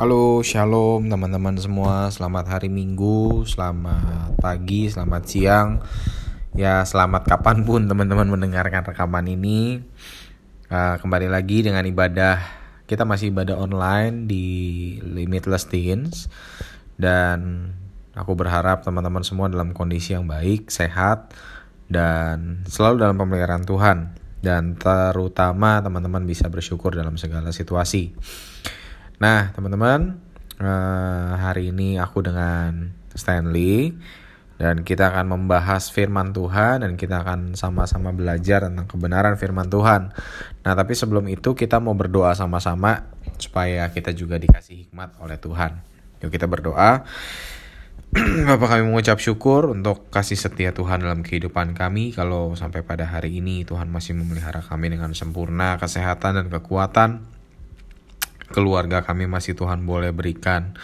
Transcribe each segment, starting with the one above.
Halo, shalom teman-teman semua. Selamat hari Minggu, selamat pagi, selamat siang. Ya, selamat kapan pun teman-teman mendengarkan rekaman ini. Uh, kembali lagi dengan ibadah. Kita masih ibadah online di Limitless Teens. Dan aku berharap teman-teman semua dalam kondisi yang baik, sehat, dan selalu dalam pemeliharaan Tuhan. Dan terutama teman-teman bisa bersyukur dalam segala situasi. Nah, teman-teman, uh, hari ini aku dengan Stanley dan kita akan membahas firman Tuhan dan kita akan sama-sama belajar tentang kebenaran firman Tuhan. Nah, tapi sebelum itu kita mau berdoa sama-sama supaya kita juga dikasih hikmat oleh Tuhan. Yuk kita berdoa. Bapak kami mengucap syukur untuk kasih setia Tuhan dalam kehidupan kami Kalau sampai pada hari ini Tuhan masih memelihara kami dengan sempurna kesehatan dan kekuatan keluarga kami masih Tuhan boleh berikan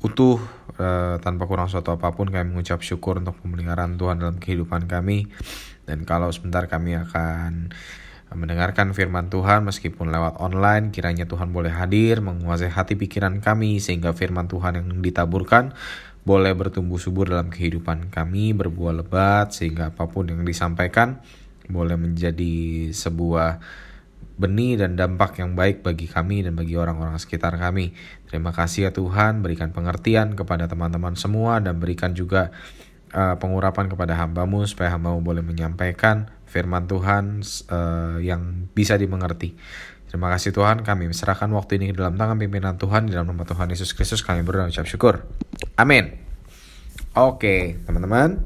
utuh uh, tanpa kurang suatu apa pun kami mengucap syukur untuk pemeliharaan Tuhan dalam kehidupan kami. Dan kalau sebentar kami akan mendengarkan firman Tuhan meskipun lewat online kiranya Tuhan boleh hadir menguasai hati pikiran kami sehingga firman Tuhan yang ditaburkan boleh bertumbuh subur dalam kehidupan kami berbuah lebat sehingga apa pun yang disampaikan boleh menjadi sebuah benih dan dampak yang baik bagi kami dan bagi orang-orang sekitar kami. Terima kasih ya Tuhan, berikan pengertian kepada teman-teman semua dan berikan juga uh, pengurapan kepada hambamu supaya hambamu boleh menyampaikan firman Tuhan uh, yang bisa dimengerti. Terima kasih Tuhan, kami serahkan waktu ini ke dalam tangan pimpinan Tuhan, di dalam nama Tuhan Yesus Kristus kami berdoa ucap syukur. Amin. Oke, teman-teman.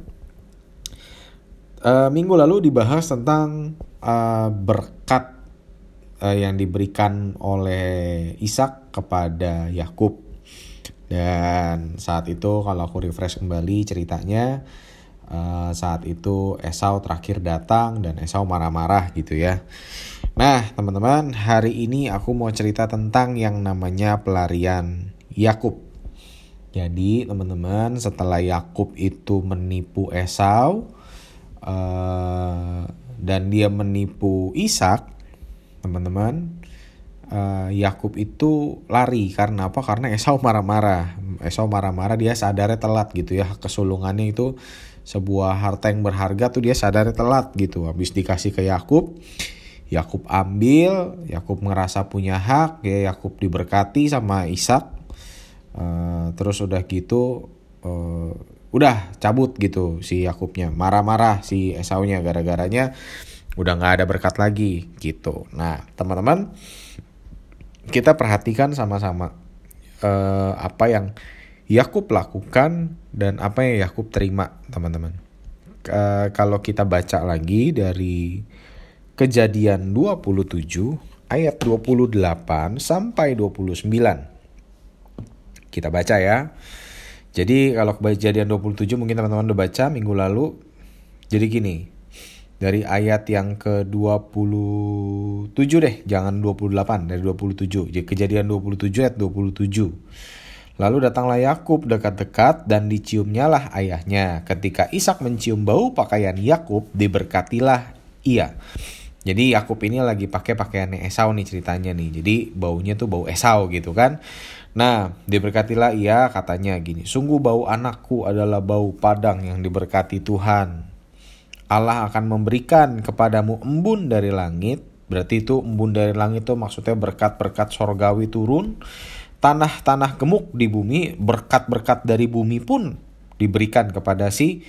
Uh, minggu lalu dibahas tentang uh, berkat uh, yang diberikan oleh Ishak kepada Yakub. Dan saat itu kalau aku refresh kembali ceritanya uh, saat itu Esau terakhir datang dan Esau marah-marah gitu ya. Nah, teman-teman, hari ini aku mau cerita tentang yang namanya pelarian Yakub. Jadi, teman-teman, setelah Yakub itu menipu Esau uh, dan dia menipu Ishak, teman-teman. Uh, Yakub itu lari karena apa? Karena Esau marah-marah. Esau marah-marah dia sadarnya telat gitu ya. Kesulungannya itu sebuah harta yang berharga tuh dia sadarnya telat gitu. Habis dikasih ke Yakub Yakub ambil Yakub ngerasa punya hak ya Yakub diberkati sama Ishak. Uh, terus udah gitu uh, udah cabut gitu si Yakubnya. Marah-marah si Esaunya gara-garanya udah nggak ada berkat lagi gitu. Nah teman-teman kita perhatikan sama-sama uh, apa yang Yakub lakukan dan apa yang Yakub terima teman-teman. Uh, kalau kita baca lagi dari kejadian 27 ayat 28 sampai 29. Kita baca ya. Jadi kalau kejadian 27 mungkin teman-teman udah baca minggu lalu. Jadi gini, dari ayat yang ke-27 deh, jangan 28, dari 27. Jadi kejadian 27 ayat 27. Lalu datanglah Yakub dekat-dekat dan diciumnyalah ayahnya. Ketika Ishak mencium bau pakaian Yakub, diberkatilah ia. Jadi Yakub ini lagi pakai pakaiannya Esau nih ceritanya nih. Jadi baunya tuh bau Esau gitu kan. Nah, diberkatilah ia katanya gini, sungguh bau anakku adalah bau padang yang diberkati Tuhan. Allah akan memberikan kepadamu embun dari langit. Berarti itu embun dari langit itu maksudnya berkat-berkat sorgawi turun. Tanah-tanah gemuk di bumi, berkat-berkat dari bumi pun diberikan kepada si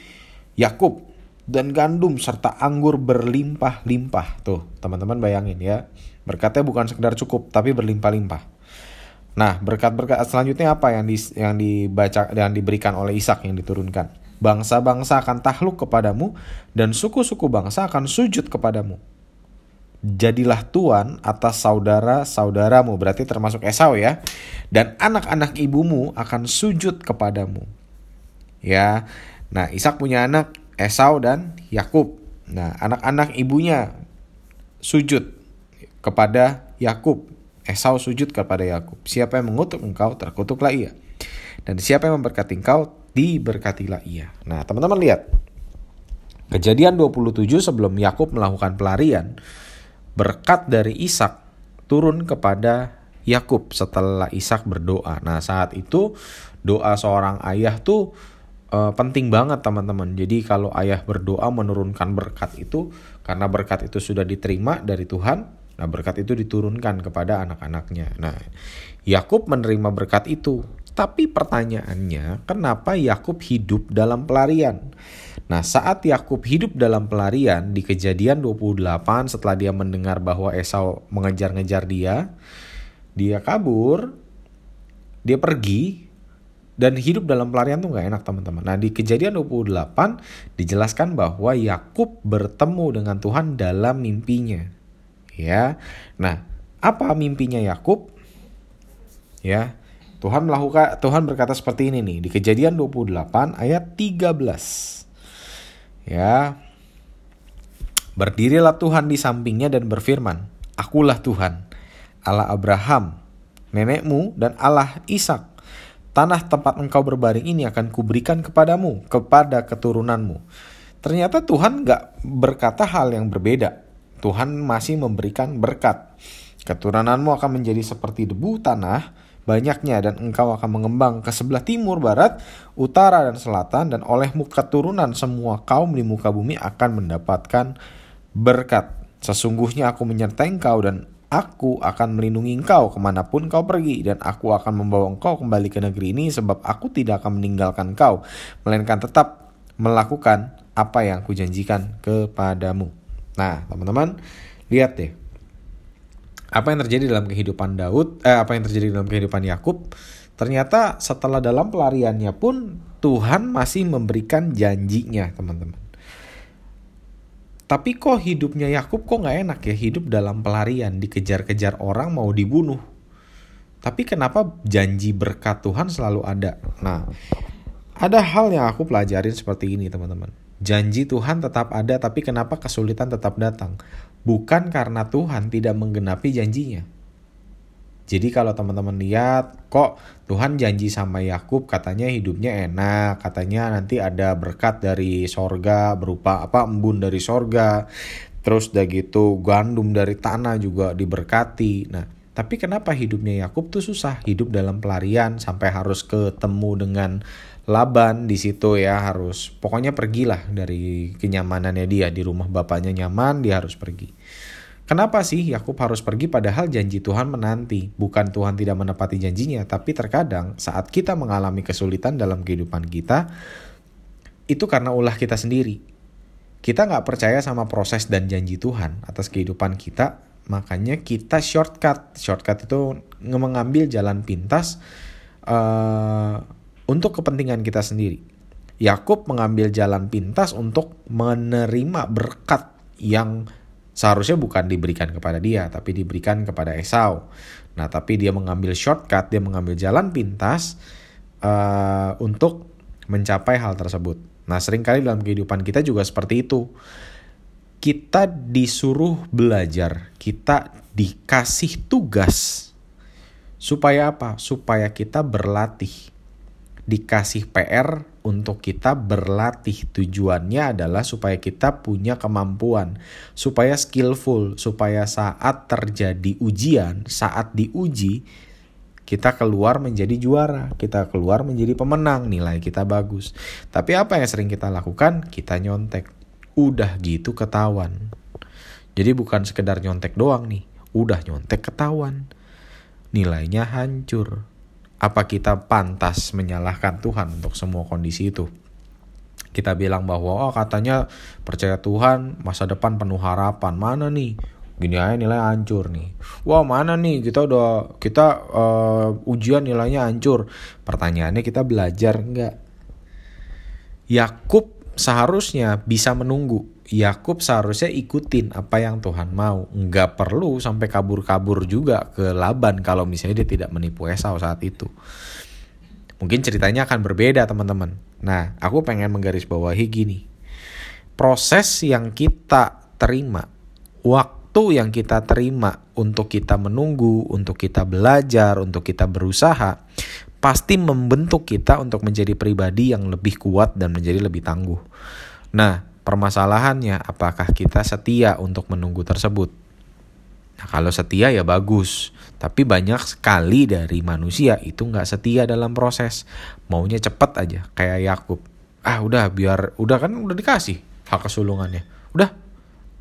Yakub dan gandum serta anggur berlimpah-limpah. Tuh, teman-teman bayangin ya. Berkatnya bukan sekedar cukup tapi berlimpah-limpah. Nah, berkat-berkat selanjutnya apa yang di, yang dibaca yang diberikan oleh Ishak yang diturunkan? Bangsa-bangsa akan takluk kepadamu dan suku-suku bangsa akan sujud kepadamu. Jadilah tuan atas saudara-saudaramu, berarti termasuk Esau ya. Dan anak-anak ibumu akan sujud kepadamu. Ya. Nah, Ishak punya anak Esau dan Yakub. Nah, anak-anak ibunya sujud kepada Yakub. Esau sujud kepada Yakub. Siapa yang mengutuk engkau, terkutuklah ia. Dan siapa yang memberkati engkau, diberkatilah ia. Nah, teman-teman lihat. Kejadian 27 sebelum Yakub melakukan pelarian, berkat dari Ishak turun kepada Yakub setelah Ishak berdoa. Nah, saat itu doa seorang ayah tuh uh, penting banget teman-teman. Jadi kalau ayah berdoa menurunkan berkat itu karena berkat itu sudah diterima dari Tuhan, nah berkat itu diturunkan kepada anak-anaknya. Nah, Yakub menerima berkat itu. Tapi pertanyaannya, kenapa Yakub hidup dalam pelarian? Nah, saat Yakub hidup dalam pelarian di Kejadian 28 setelah dia mendengar bahwa Esau mengejar-ngejar dia, dia kabur, dia pergi dan hidup dalam pelarian tuh nggak enak teman-teman. Nah di kejadian 28 dijelaskan bahwa Yakub bertemu dengan Tuhan dalam mimpinya. Ya, nah apa mimpinya Yakub? Ya, Tuhan melakukan Tuhan berkata seperti ini nih di kejadian 28 ayat 13. Ya. Berdirilah Tuhan di sampingnya dan berfirman, Akulah Tuhan, Allah Abraham, nenekmu dan Allah Ishak. Tanah tempat engkau berbaring ini akan kuberikan kepadamu, kepada keturunanmu. Ternyata Tuhan gak berkata hal yang berbeda. Tuhan masih memberikan berkat. Keturunanmu akan menjadi seperti debu tanah, banyaknya dan engkau akan mengembang ke sebelah timur, barat, utara dan selatan dan olehmu keturunan semua kaum di muka bumi akan mendapatkan berkat. Sesungguhnya aku menyertai engkau dan aku akan melindungi engkau ke mana pun kau pergi dan aku akan membawa engkau kembali ke negeri ini sebab aku tidak akan meninggalkan kau melainkan tetap melakukan apa yang kujanjikan kepadamu. Nah, teman-teman, lihat deh apa yang terjadi dalam kehidupan Daud, eh, apa yang terjadi dalam kehidupan Yakub, ternyata setelah dalam pelariannya pun Tuhan masih memberikan janjinya, teman-teman. Tapi kok hidupnya Yakub kok nggak enak ya hidup dalam pelarian, dikejar-kejar orang mau dibunuh. Tapi kenapa janji berkat Tuhan selalu ada? Nah, ada hal yang aku pelajarin seperti ini teman-teman. Janji Tuhan tetap ada tapi kenapa kesulitan tetap datang? bukan karena Tuhan tidak menggenapi janjinya. Jadi kalau teman-teman lihat kok Tuhan janji sama Yakub katanya hidupnya enak, katanya nanti ada berkat dari sorga berupa apa embun dari sorga, terus udah gitu gandum dari tanah juga diberkati. Nah tapi kenapa hidupnya Yakub tuh susah hidup dalam pelarian sampai harus ketemu dengan Laban di situ ya harus pokoknya pergilah dari kenyamanannya dia di rumah bapaknya nyaman dia harus pergi. Kenapa sih Yakub harus pergi padahal janji Tuhan menanti? Bukan Tuhan tidak menepati janjinya, tapi terkadang saat kita mengalami kesulitan dalam kehidupan kita, itu karena ulah kita sendiri. Kita nggak percaya sama proses dan janji Tuhan atas kehidupan kita, makanya kita shortcut. Shortcut itu mengambil jalan pintas uh, untuk kepentingan kita sendiri. Yakub mengambil jalan pintas untuk menerima berkat yang seharusnya bukan diberikan kepada dia, tapi diberikan kepada Esau. Nah, tapi dia mengambil shortcut, dia mengambil jalan pintas uh, untuk mencapai hal tersebut. Nah, sering kali dalam kehidupan kita juga seperti itu. Kita disuruh belajar, kita dikasih tugas. Supaya apa? Supaya kita berlatih dikasih PR untuk kita berlatih. Tujuannya adalah supaya kita punya kemampuan, supaya skillful, supaya saat terjadi ujian, saat diuji, kita keluar menjadi juara, kita keluar menjadi pemenang, nilai kita bagus. Tapi apa yang sering kita lakukan? Kita nyontek. Udah gitu ketahuan. Jadi bukan sekedar nyontek doang nih, udah nyontek ketahuan. Nilainya hancur apa kita pantas menyalahkan Tuhan untuk semua kondisi itu? Kita bilang bahwa oh katanya percaya Tuhan masa depan penuh harapan. Mana nih? Gini aja nilai hancur nih. Wah mana nih kita udah kita uh, ujian nilainya hancur. Pertanyaannya kita belajar enggak? Yakub seharusnya bisa menunggu Yakub seharusnya ikutin apa yang Tuhan mau. Nggak perlu sampai kabur-kabur juga ke Laban kalau misalnya dia tidak menipu Esau saat itu. Mungkin ceritanya akan berbeda teman-teman. Nah, aku pengen menggarisbawahi gini. Proses yang kita terima, waktu yang kita terima untuk kita menunggu, untuk kita belajar, untuk kita berusaha, pasti membentuk kita untuk menjadi pribadi yang lebih kuat dan menjadi lebih tangguh. Nah, Permasalahannya, apakah kita setia untuk menunggu tersebut? Nah, kalau setia ya bagus, Tapi banyak sekali dari manusia itu nggak setia dalam proses. Maunya cepet aja, kayak Yakub. Ah udah biar, udah kan udah dikasih hak kesulungannya. Udah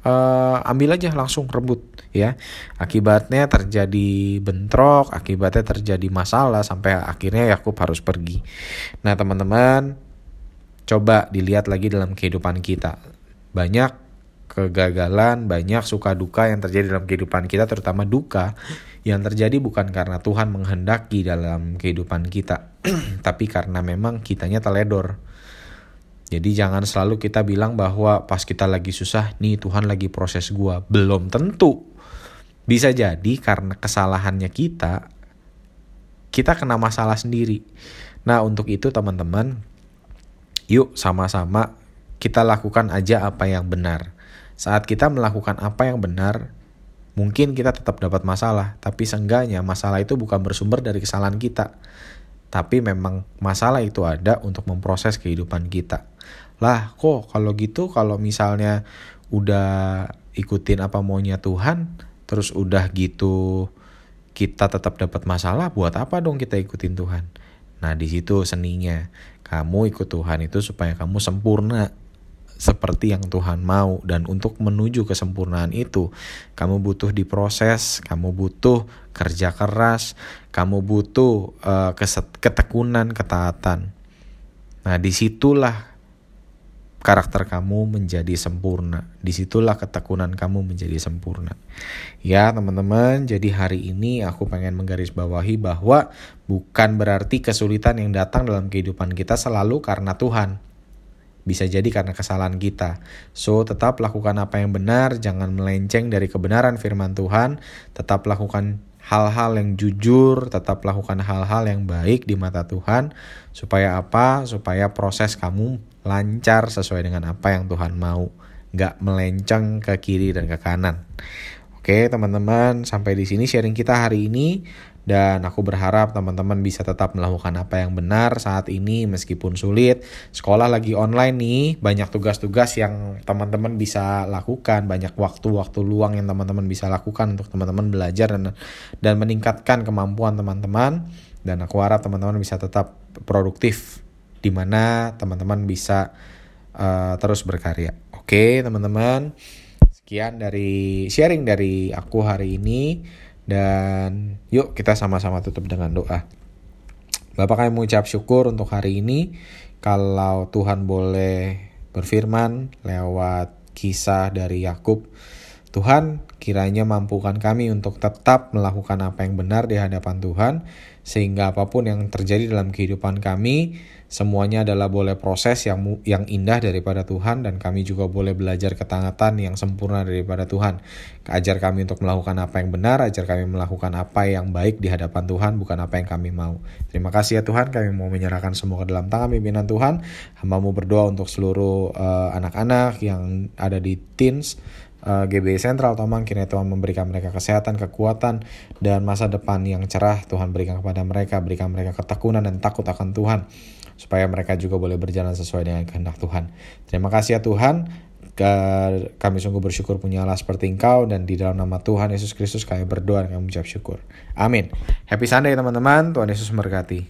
uh, ambil aja langsung rebut ya akibatnya terjadi bentrok akibatnya terjadi masalah sampai akhirnya Yakub harus pergi nah teman-teman coba dilihat lagi dalam kehidupan kita banyak kegagalan banyak suka duka yang terjadi dalam kehidupan kita terutama duka yang terjadi bukan karena Tuhan menghendaki dalam kehidupan kita tapi karena memang kitanya teledor jadi jangan selalu kita bilang bahwa pas kita lagi susah, nih Tuhan lagi proses gua. Belum tentu. Bisa jadi karena kesalahannya kita, kita kena masalah sendiri. Nah untuk itu teman-teman, yuk sama-sama kita lakukan aja apa yang benar. Saat kita melakukan apa yang benar, mungkin kita tetap dapat masalah, tapi seenggaknya masalah itu bukan bersumber dari kesalahan kita. Tapi memang masalah itu ada untuk memproses kehidupan kita lah kok kalau gitu kalau misalnya udah ikutin apa maunya Tuhan terus udah gitu kita tetap dapat masalah buat apa dong kita ikutin Tuhan nah di situ seninya kamu ikut Tuhan itu supaya kamu sempurna seperti yang Tuhan mau dan untuk menuju kesempurnaan itu kamu butuh diproses, kamu butuh kerja keras, kamu butuh uh, ketekunan, ketaatan. Nah, di situlah karakter kamu menjadi sempurna. Di situlah ketekunan kamu menjadi sempurna. Ya teman-teman, jadi hari ini aku pengen menggarisbawahi bahwa bukan berarti kesulitan yang datang dalam kehidupan kita selalu karena Tuhan. Bisa jadi karena kesalahan kita. So, tetap lakukan apa yang benar, jangan melenceng dari kebenaran firman Tuhan, tetap lakukan hal-hal yang jujur, tetap lakukan hal-hal yang baik di mata Tuhan, supaya apa? Supaya proses kamu lancar sesuai dengan apa yang Tuhan mau, nggak melenceng ke kiri dan ke kanan. Oke, teman-teman, sampai di sini sharing kita hari ini. Dan aku berharap teman-teman bisa tetap melakukan apa yang benar saat ini meskipun sulit. Sekolah lagi online nih, banyak tugas-tugas yang teman-teman bisa lakukan, banyak waktu-waktu luang yang teman-teman bisa lakukan untuk teman-teman belajar dan dan meningkatkan kemampuan teman-teman. Dan aku harap teman-teman bisa tetap produktif di mana teman-teman bisa uh, terus berkarya. Oke, teman-teman. Sekian dari sharing dari aku hari ini. Dan yuk kita sama-sama tutup dengan doa. Bapak kami mengucap syukur untuk hari ini. Kalau Tuhan boleh berfirman lewat kisah dari Yakub, Tuhan kiranya mampukan kami untuk tetap melakukan apa yang benar di hadapan Tuhan, sehingga apa pun yang terjadi dalam kehidupan kami, Semuanya adalah boleh proses yang yang indah daripada Tuhan dan kami juga boleh belajar ketangatan yang sempurna daripada Tuhan. Ajar kami untuk melakukan apa yang benar, ajar kami melakukan apa yang baik di hadapan Tuhan, bukan apa yang kami mau. Terima kasih ya Tuhan, kami mau menyerahkan semua ke dalam tangan pimpinan Tuhan. Hambamu berdoa untuk seluruh eh, anak-anak uh, yang ada di teens, uh, eh, GBI Sentral Tomang kiranya Tuhan memberikan mereka kesehatan, kekuatan, dan masa depan yang cerah Tuhan berikan kepada mereka, berikan mereka ketekunan dan takut akan Tuhan supaya mereka juga boleh berjalan sesuai dengan kehendak Tuhan. Terima kasih ya Tuhan. Kami sungguh bersyukur punya Allah seperti Engkau dan di dalam nama Tuhan Yesus Kristus kami berdoa dan kami mengucap syukur. Amin. Happy Sunday teman-teman. Tuhan Yesus memberkati.